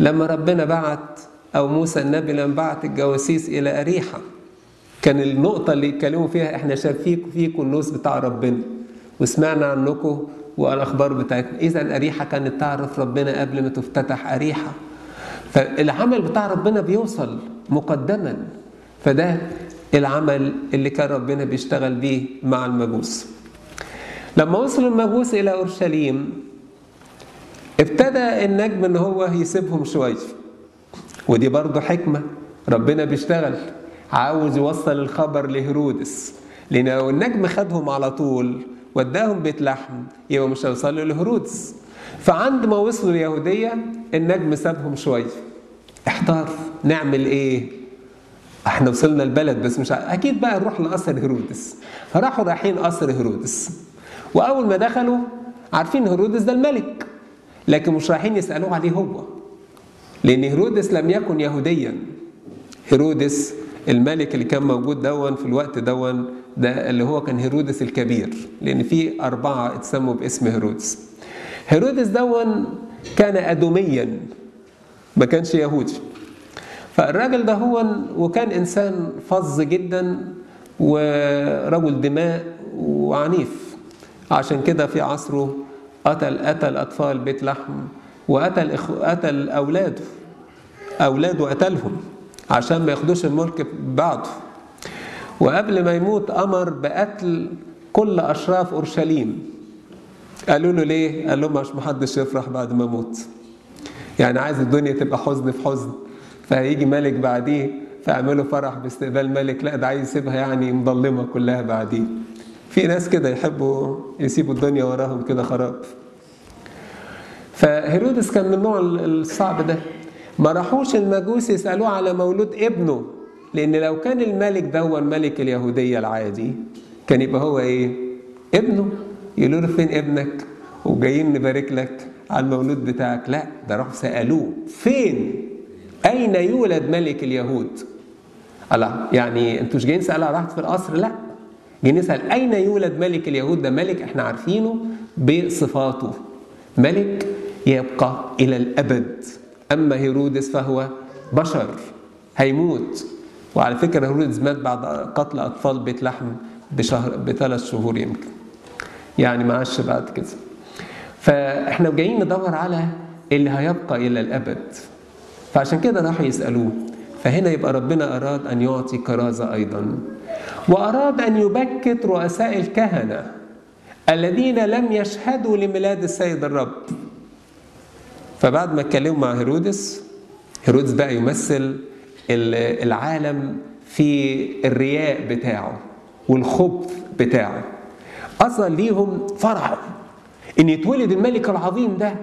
لما ربنا بعت أو موسى النبي لما بعت الجواسيس إلى أريحة كان النقطة اللي يتكلموا فيها إحنا شايفين فيكم الناس بتاع ربنا. وسمعنا عنكم والأخبار بتاعتنا إذا أريحة كانت تعرف ربنا قبل ما تفتتح أريحة. فالعمل بتاع ربنا بيوصل مقدما. فده العمل اللي كان ربنا بيشتغل بيه مع المجوس. لما وصل المجوس إلى أورشليم ابتدى النجم إن هو يسيبهم شوية. ودي برضه حكمة ربنا بيشتغل. عاوز يوصل الخبر لهرودس لأن لو النجم خدهم على طول وداهم بيت لحم يبقى مش هيوصلوا لهرودس فعند ما وصلوا اليهودية النجم سابهم شوية. احتار نعمل إيه؟ إحنا وصلنا البلد بس مش ع... أكيد بقى نروح لقصر هيرودس. فراحوا رايحين قصر هيرودس. واول ما دخلوا عارفين هيرودس ده الملك لكن مش رايحين يسألوه عليه هو. لأن هيرودس لم يكن يهوديا. هيرودس الملك اللي كان موجود دون في الوقت دون ده اللي هو كان هيرودس الكبير. لأن في أربعة اتسموا باسم هيرودس. هيرودس دون كان ادوميا ما كانش يهودي. فالراجل ده هو وكان إنسان فظ جدا ورجل دماء وعنيف. عشان كده في عصره قتل قتل أطفال بيت لحم وقتل إخ... قتل أولاده أولاده قتلهم عشان ما ياخدوش الملك بعده وقبل ما يموت أمر بقتل كل أشراف أورشليم. قالوا له ليه؟ قال لهم مش محدش يفرح بعد ما أموت يعني عايز الدنيا تبقى حزن في حزن. فهيجي ملك بعديه فيعملوا فرح باستقبال ملك. لا ده عايز يسيبها يعني مظلمة كلها بعديه. في ناس كده يحبوا يسيبوا الدنيا وراهم كده خراب. فهيرودس كان من النوع الصعب ده. ما راحوش المجوس يسألوه على مولود ابنه لأن لو كان الملك دون ملك اليهودية العادي كان يبقى هو إيه؟ ابنه. يقولوا له فين ابنك؟ وجايين نبارك لك على المولود بتاعك. لا ده راحوا سألوه فين؟ أين يولد ملك اليهود؟ الله يعني أنتوا مش جايين تسال على في القصر؟ لا. جايين نسأل أين يولد ملك اليهود؟ ده ملك إحنا عارفينه بصفاته. ملك يبقى إلى الأبد. أما هيرودس فهو بشر هيموت. وعلى فكرة هيرودس مات بعد قتل أطفال بيت لحم بشهر بثلاث شهور يمكن. يعني ما عاش بعد كده. فإحنا جايين ندور على اللي هيبقى إلى الأبد. فعشان كده راحوا يسألوه فهنا يبقى ربنا أراد أن يعطي كرازة أيضا. وأراد أن يبكت رؤساء الكهنة الذين لم يشهدوا لميلاد السيد الرب. فبعد ما اتكلموا مع هيرودس هيرودس بقى يمثل العالم في الرياء بتاعه والخبث بتاعه. أصلا ليهم فرحوا إن يتولد الملك العظيم ده.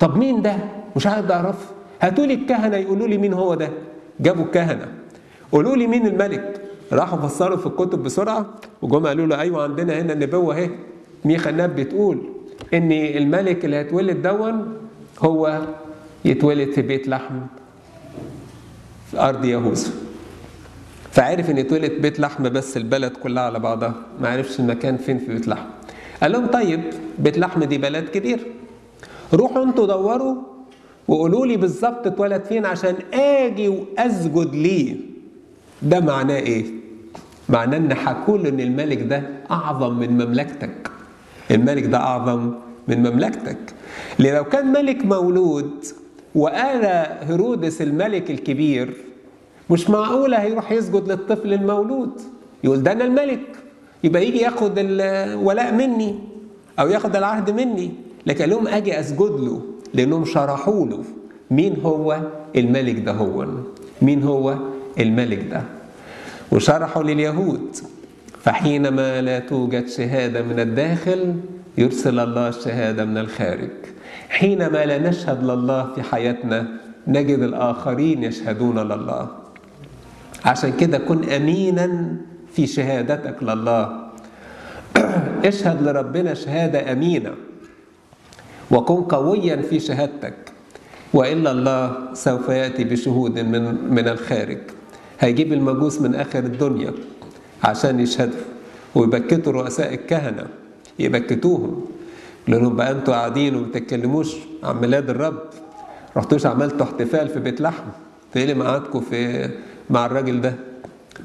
طب مين ده؟ مش عارف أعرفه. هاتوا لي الكهنة يقولوا لي مين هو ده؟ جابوا الكهنة. قولوا لي مين الملك؟ راحوا فسروا في الكتب بسرعة وجم قالوا له أيوه عندنا هنا النبوة أهي. ميخا النبي بتقول إن الملك اللي هيتولد دون هو يتولد في بيت لحم في أرض يهوذا. فعرف إن يتولد بيت لحم بس البلد كلها على بعضها ما عرفش المكان فين في بيت لحم. قال لهم طيب بيت لحم دي بلد كبير. روحوا أنتوا دوروا وقولوا لي بالظبط اتولد فين عشان آجي وأسجد ليه. ده معناه إيه؟ معناه إن حكوا له إن الملك ده أعظم من مملكتك. الملك ده أعظم من مملكتك. لو كان ملك مولود وقال هيرودس الملك الكبير مش معقولة هيروح يسجد للطفل المولود. يقول ده أنا الملك. يبقى يجي ياخد الولاء مني أو ياخد العهد مني. لكن لهم أجي أسجد له. لأنهم شرحوا له. مين هو الملك ده هو؟ مين هو الملك ده؟ وشرحوا لليهود. فحينما لا توجد شهادة من الداخل يرسل الله الشهادة من الخارج. حينما لا نشهد لله في حياتنا نجد الآخرين يشهدون لله. عشان كده كن أمينا في شهادتك لله. اشهد لربنا شهادة أمينة. وكن قويا في شهادتك وإلا الله سوف يأتي بشهود من, من الخارج. هيجيب المجوس من آخر الدنيا عشان يشهدوا ويبكتوا رؤساء الكهنة يبكتوهم. لأنهم بقى أنتوا قاعدين وما بتتكلموش عن ميلاد الرب. رحتوش عملتوا احتفال في بيت لحم. في اللي معادكم في مع الراجل ده؟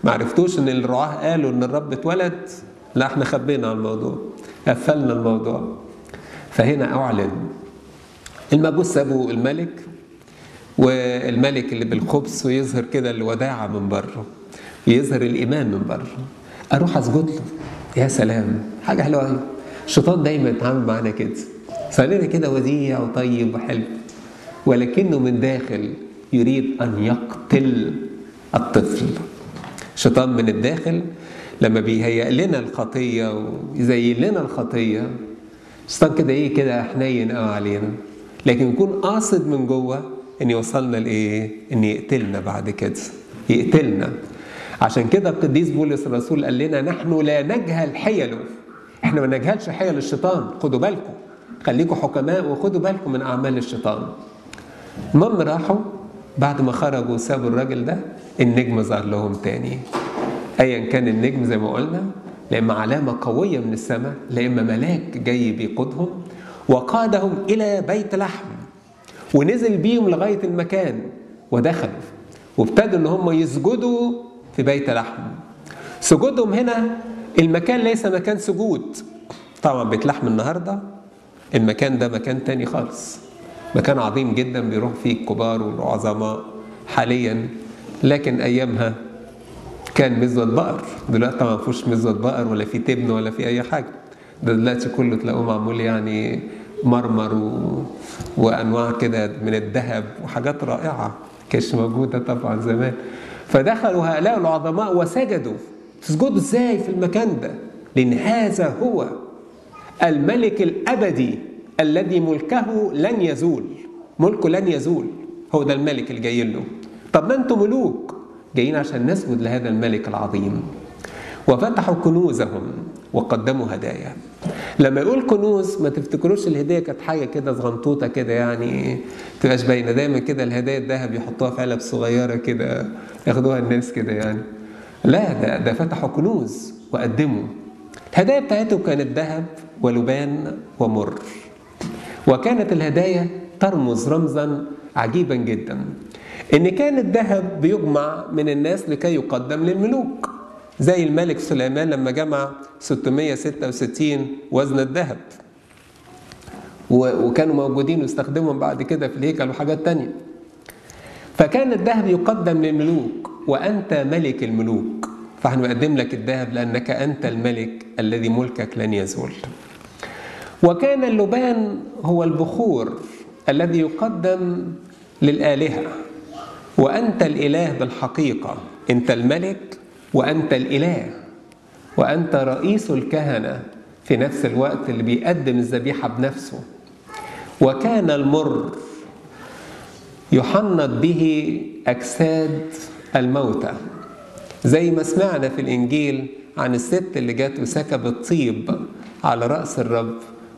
ما عرفتوش إن الرعاة قالوا إن الرب اتولد؟ لا إحنا خبينا على الموضوع قفلنا الموضوع. فهنا أعلن. المجوس سابوا الملك والملك اللي بالخبز ويظهر كده الوداعة من بره يظهر الإيمان من بره. أروح أسجد له. يا سلام. حاجة حلوة أوي. الشيطان دايما يتعامل معانا كده. خلينا كده وديع وطيب وحلو. ولكنه من داخل يريد أن يقتل الطفل. شيطان من الداخل لما بيهيئ لنا الخطية ويزين لنا الخطية الشيطان كده إيه كده حنين قوي علينا. لكن يكون قاصد من جوه إن يوصلنا لإيه؟ إن يقتلنا بعد كده. يقتلنا. عشان كده القديس بولس الرسول قال لنا نحن لا نجهل حيله إحنا ما نجهلش حيل الشيطان. خدوا بالكم. خليكم حكماء وخدوا بالكم من أعمال الشيطان. المهم راحوا بعد ما خرجوا وسابوا الراجل ده النجم ظهر لهم تاني. ايا كان النجم زي ما قلنا لا اما علامة قوية من السماء لا اما ملاك جاي بيقودهم. وقادهم إلى بيت لحم. ونزل بيهم لغاية المكان ودخلوا. وابتدوا إن هم يسجدوا في بيت لحم. سجودهم هنا المكان ليس مكان سجود. طبعا بيت لحم النهارده المكان ده مكان تاني خالص. مكان عظيم جدا بيروح فيه الكبار والعظماء حاليا. لكن أيامها كان مزود بقر. دلوقتي طبعا ما فيهوش مزود بقر ولا في تبن ولا في أي حاجة. ده دلوقتي كله تلاقوه معمول يعني مرمر و... وأنواع كده من الذهب وحاجات رائعة كانش موجودة طبعا زمان. فدخلوا هؤلاء العظماء وسجدوا. تسجدوا إزاي في المكان ده؟ لأن هذا هو الملك الأبدي الذي ملكه لن يزول. ملكه لن يزول. هو ده الملك اللي جاي له. طب ما أنتم ملوك. جايين عشان نسجد لهذا الملك العظيم. وفتحوا كنوزهم وقدموا هدايا. لما يقول كنوز ما تفتكروش الهديه كانت حاجة كده صغنطوطه كده يعني تبقاش باينة. دايما كده الهدايا الذهب يحطوها في علب صغيرة كده ياخدوها الناس كده يعني. لا ده ده فتحوا كنوز وقدموا. الهدايا بتاعتهم كانت ذهب ولبان ومر. وكانت الهدايا ترمز رمزا عجيبا جدا. إن كان الذهب بيجمع من الناس لكي يقدم للملوك زي الملك سليمان لما جمع 666 وزن الذهب. وكانوا موجودين ويستخدمهم بعد كده في الهيكل وحاجات تانية. فكان الذهب يقدم للملوك وأنت ملك الملوك فنحن نقدم لك الذهب لأنك أنت الملك الذي ملكك لن يزول. وكان اللبان هو البخور الذي يقدم للآلهة. وأنت الإله بالحقيقة. أنت الملك وأنت الإله. وأنت رئيس الكهنة في نفس الوقت اللي بيقدم الذبيحة بنفسه. وكان المر يحنط به أجساد الموتى. زي ما سمعنا في الإنجيل عن الست اللي جت وسكبت طيب على رأس الرب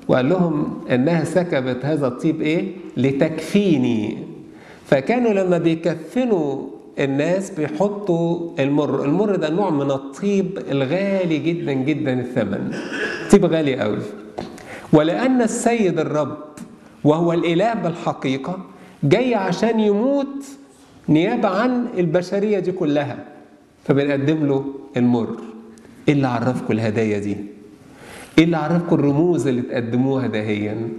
وقال لهم إنها سكبت هذا الطيب إيه؟ لتكفيني. فكانوا لما بيكفنوا الناس بيحطوا المر. المر ده نوع من الطيب الغالي جدا جدا الثمن. طيب غالي قوي. ولأن السيد الرب وهو الإله بالحقيقة جاي عشان يموت نيابة عن البشرية دي كلها. فبنقدم له المر. إيه اللي عرفكم الهدايا دي؟ إيه اللي عرفكم الرموز اللي تقدموها دهيا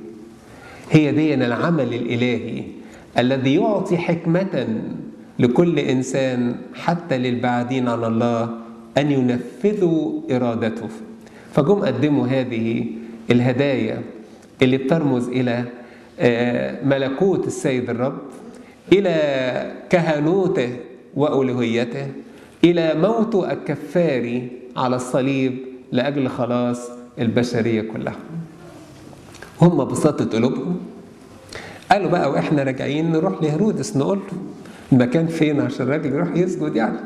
هي دي العمل الإلهي. الذي يعطي حكمة لكل إنسان حتى للبعدين عن الله أن ينفذوا إرادته. فجم قدموا هذه الهدايا اللي بترمز إلى ملكوت السيد الرب إلى كهنوته وألوهيته إلى موته الكفاري على الصليب لأجل خلاص البشرية كلها. هم بساطة قلوبهم قالوا بقى وإحنا راجعين نروح لهرودس نقول له المكان فين عشان الراجل يروح يسجد يعني.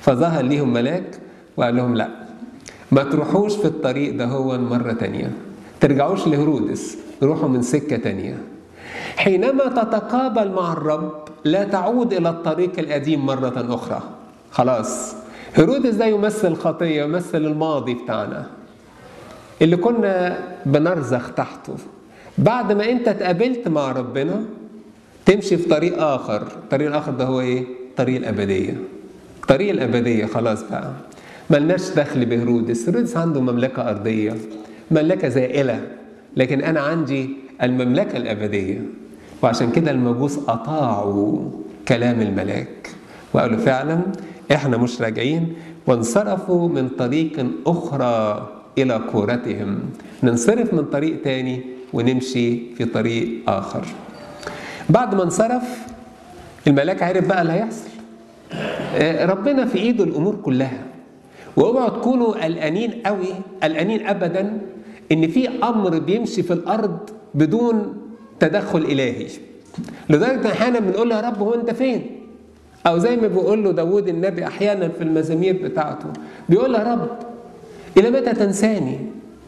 فظهر ليهم ملاك وقال لهم لا ما تروحوش في الطريق ده هو مرة تانية. ترجعوش لهرودس روحوا من سكة تانية. حينما تتقابل مع الرب لا تعود إلى الطريق القديم مرة أخرى. خلاص هرودس ده يمثل خطية يمثل الماضي بتاعنا؟ اللي كنا بنرزخ تحته. بعد ما انت اتقابلت مع ربنا تمشي في طريق آخر. الطريق الآخر ده هو إيه؟ طريق الأبدية. طريق الأبدية خلاص بقى. ملناش دخل بهرودس هرودس عنده مملكة أرضية مملكة زائلة لكن أنا عندي المملكة الأبدية. وعشان كده المجوس أطاعوا كلام الملاك. وقالوا فعلا إحنا مش راجعين. وانصرفوا من طريق أخرى إلى كورتهم. ننصرف من طريق تاني ونمشي في طريق آخر. بعد ما انصرف الملاك عرف بقى اللي هيحصل. آه، ربنا في إيده الأمور كلها. وأوعوا تكونوا قلقانين قوي قلقانين ابدا إن في أمر بيمشي في الأرض بدون تدخل إلهي. لدرجة أحيانا بنقول له يا رب هو أنت فين؟ أو زي ما بيقول له داود النبي أحيانا في المزامير بتاعته. بيقول له يا رب إلى متى تنساني؟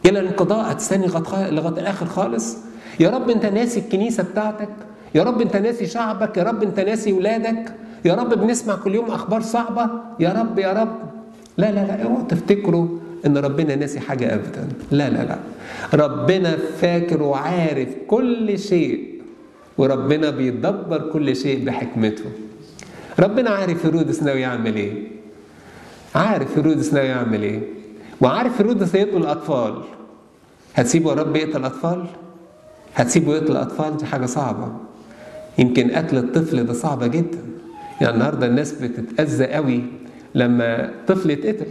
إلى انقضاء لغاية لغاية الآخر خالص. يا رب أنت ناسي الكنيسة بتاعتك. يا رب أنت ناسي شعبك. يا رب أنت ناسي ولادك. يا رب بنسمع كل يوم أخبار صعبة. يا رب يا رب. لا لا لا اوعوا تفتكروا إن ربنا ناسي حاجة ابدا. لا لا لا. ربنا فاكر وعارف كل شيء وربنا بيدبر كل شيء بحكمته. ربنا عارف هيرودس ناوي يعمل إيه؟ عارف هيرودس ناوي يعمل إيه؟ وعارف هيرودس هيقتل الأطفال. هتسيبه يا رب يقتل الأطفال؟ هتسيبه يقتل الأطفال؟ دي حاجة صعبة. يمكن قتل الطفل ده صعبه جدا. يعني النهارده الناس بتتأذى قوي لما طفل يتقتل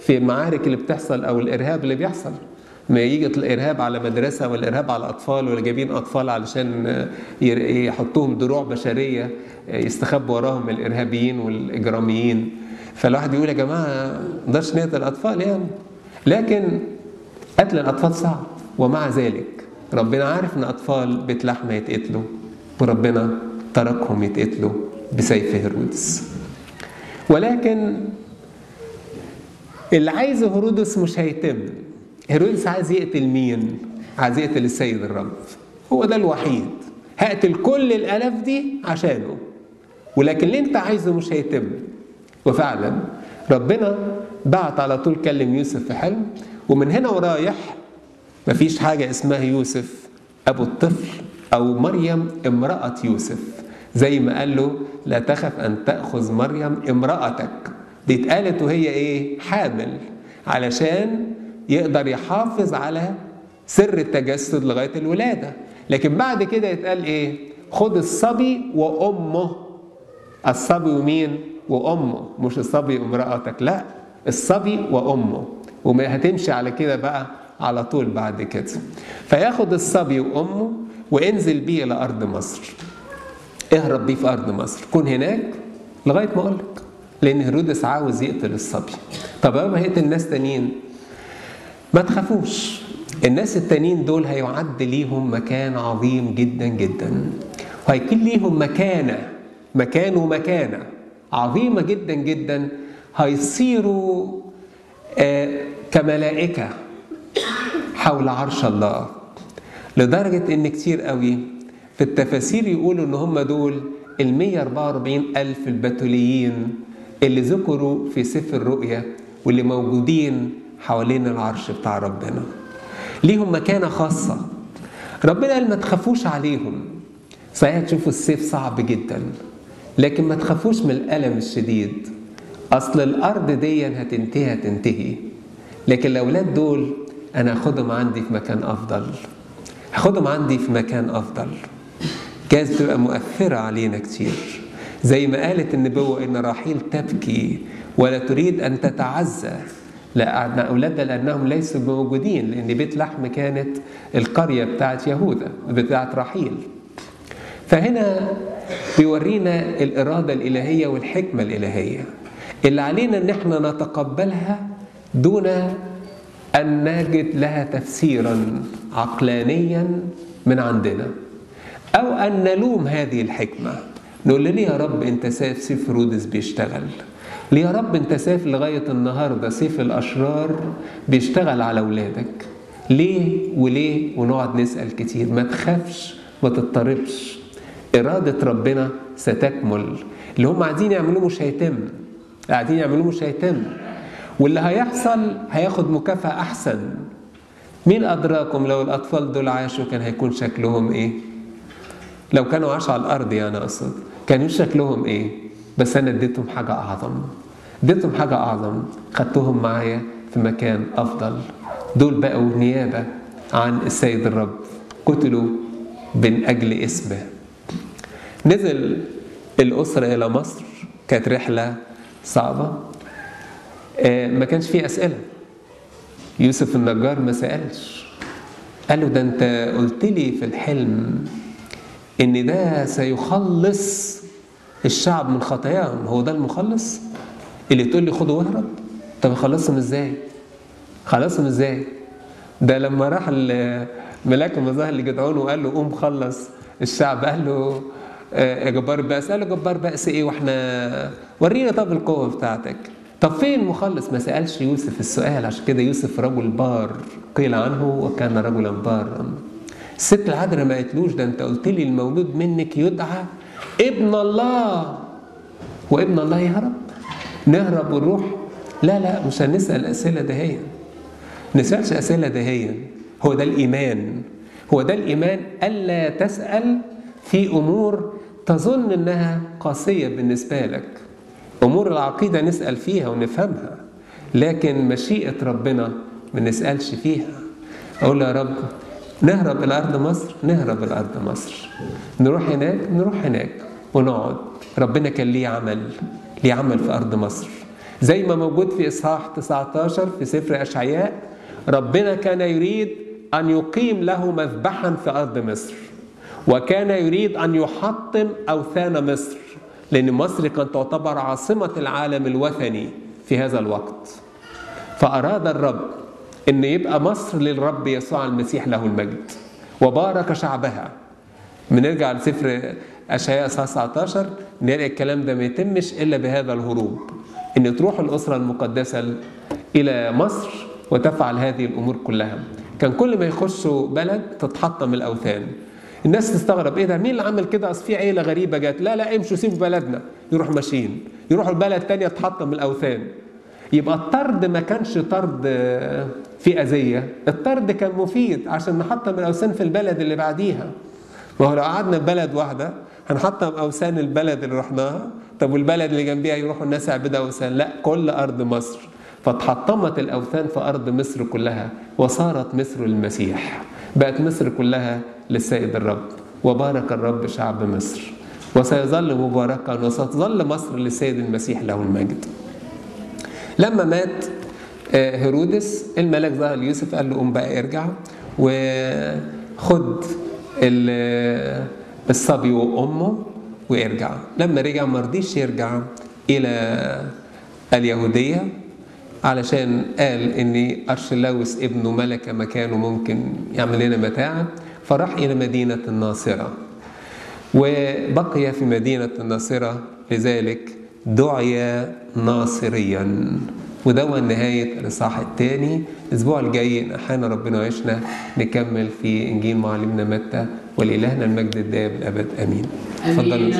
في المعارك اللي بتحصل أو الإرهاب اللي بيحصل. ما يجي الإرهاب على مدرسة والإرهاب على أطفال ولا جايبين أطفال علشان يحطوهم دروع بشرية يستخبوا وراهم الإرهابيين والإجراميين. فالواحد يقول يا جماعة ما نقدرش نقتل الأطفال يعني. لكن قتل الأطفال صعب. ومع ذلك ربنا عارف إن أطفال بيت لحم هيتقتلوا وربنا تركهم يتقتلوا بسيف هيرودس. ولكن اللي عايزه هيرودس مش هيتم. هيرودس عايز يقتل مين؟ عايز يقتل السيد الرب. هو ده الوحيد. هقتل كل الألاف دي عشانه. ولكن اللي أنت عايزه مش هيتم. وفعلا ربنا بعت على طول كلم يوسف في حلم ومن هنا ورايح مفيش حاجة اسمها يوسف أبو الطفل أو مريم امرأة يوسف. زي ما قال له لا تخف أن تأخذ مريم امرأتك. دي اتقالت وهي إيه؟ حامل. علشان يقدر يحافظ على سر التجسد لغاية الولادة. لكن بعد كده يتقال إيه؟ خد الصبي وأمه. الصبي ومين؟ وأمه. مش الصبي وامرأتك. لا الصبي وأمه. وما هتمشي على كده بقى على طول بعد كده. فياخد الصبي وأمه وانزل بيه إلى أرض مصر. اهرب بيه في أرض مصر. كون هناك لغاية ما أقول لك لأن هيرودس عاوز يقتل الصبي. طب ما هيقتل ناس تانيين. ما تخافوش. الناس التانيين دول هيعد ليهم مكان عظيم جدا جدا. وهيكون ليهم مكانة مكان ومكانة عظيمة جدا جدا. هيصيروا كملائكة حول عرش الله. لدرجة إن كتير قوي في التفاسير يقولوا إن هم دول ال 144 ألف البتوليين اللي ذكروا في سفر الرؤيا واللي موجودين حوالين العرش بتاع ربنا. ليهم مكانة خاصة. ربنا قال ما تخافوش عليهم. صحيح تشوفوا السيف صعب جدا لكن ما تخافوش من الألم الشديد. أصل الأرض دي هتنتهي هتنتهي. لكن الأولاد دول أنا هاخدهم عندي في مكان أفضل. هاخدهم عندي في مكان أفضل. جايز تبقى مؤثرة علينا كتير. زي ما قالت النبوة إن راحيل تبكي ولا تريد أن تتعزى. لأن أولادها لأنهم ليسوا موجودين لأن بيت لحم كانت القرية بتاعت يهوذا بتاعت راحيل فهنا بيورينا الإرادة الإلهية والحكمة الإلهية. اللي علينا إن إحنا نتقبلها دون أن نجد لها تفسيرا عقلانيا من عندنا. أو أن نلوم هذه الحكمة. نقول ليه يا رب أنت سايب سيف هيرودس بيشتغل؟ ليه يا رب أنت سايب لغاية النهاردة سيف الأشرار بيشتغل على أولادك؟ ليه وليه ونقعد نسأل كتير؟ ما تخافش ما تضطربش. إرادة ربنا ستكمل. اللي هم عايزين يعملوه مش هيتم. قاعدين يعملوه مش هيتم واللي هيحصل هياخد مكافأة أحسن. مين أدراكم لو الأطفال دول عاشوا كان هيكون شكلهم إيه؟ لو كانوا عاشوا على الأرض يعني أقصد. كان شكلهم إيه؟ بس أنا اديتهم حاجة أعظم. اديتهم حاجة أعظم. خدتهم معايا في مكان أفضل. دول بقوا نيابة عن السيد الرب. قتلوا من أجل اسمه. نزل الأسرة إلى مصر. كانت رحلة صعبة. ما كانش فيه أسئلة. يوسف النجار ما سألش. قال له ده أنت قلت لي في الحلم إن ده سيخلص الشعب من خطاياهم. هو ده المخلص؟ اللي تقول لي خده واهرب. طب خلصهم إزاي؟ خلصهم إزاي؟ ده لما راح ملاك المظاهر لجدعون وقال له قوم خلص الشعب. قال له جبار بأس. قال له جبار بأس إيه؟ وإحنا ورينا طب القوة بتاعتك. طب فين المخلص ما سألش يوسف السؤال. عشان كده يوسف رجل بار قيل عنه وكان رجلا بارا. الست العذراء ما قالتلوش ده انت قلت لي المولود منك يدعى ابن الله. وابن الله يهرب. نهرب ونروح. لا لا مش هنسأل الأسئلة دهيا نسألش أسئلة دهيا هو ده الإيمان. هو ده الإيمان ألا تسأل في أمور تظن أنها قاسية بالنسبة لك. أمور العقيدة نسأل فيها ونفهمها لكن مشيئة ربنا ما نسألش فيها. أقول يا رب نهرب إلى أرض مصر نهرب إلى أرض مصر. نروح هناك نروح هناك ونقعد. ربنا كان ليه عمل ليه عمل في أرض مصر. زي ما موجود في إصحاح 19 في سفر أشعياء ربنا كان يريد أن يقيم له مذبحا في أرض مصر. وكان يريد أن يحطم أوثان مصر لأن مصر كانت تعتبر عاصمة العالم الوثني في هذا الوقت. فأراد الرب أن يبقى مصر للرب يسوع المسيح له المجد وبارك شعبها. بنرجع لسفر أشعياء 19 نلاقي الكلام ده ما يتمش إلا بهذا الهروب أن تروح الأسرة المقدسة إلى مصر وتفعل هذه الأمور كلها. كان كل ما يخشوا بلد تتحطم الأوثان. الناس تستغرب إيه ده؟ مين اللي عمل كده؟ أصل في عيلة غريبة جت لا لا امشوا سيبوا بلدنا. يروح ماشيين. يروحوا البلد تانية تحطم الأوثان. يبقى الطرد ما كانش طرد في اذيه الطرد كان مفيد عشان نحطم الأوثان في البلد اللي بعديها. ما هو لو قعدنا في بلد واحدة هنحطم أوثان البلد اللي رحناها. طب والبلد اللي جنبيها يروحوا الناس يعبدوا أوثان؟ لا كل أرض مصر. فتحطمت الأوثان في أرض مصر كلها وصارت مصر المسيح. بقت مصر كلها للسيد الرب. وبارك الرب شعب مصر. وسيظل مباركا وستظل مصر للسيد المسيح له المجد. لما مات هيرودس الملك ظهر ليوسف قال له قوم بقى ارجع وخد الصبي وأمه وارجع. لما رجع ما رضيش يرجع إلى اليهودية علشان قال ان ارشلاوس ابنه ملك مكانه ممكن يعمل لنا متاعب فراح إلى مدينه الناصرة. وبقي في مدينة الناصرة لذلك دعي ناصريا. وده نهاية الإصحاح الثاني. الأسبوع الجاي أحيانا ربنا وعشنا نكمل في إنجيل معلمنا متى ولإلهنا المجد الدائم الأبد. آمين. اتفضلوا.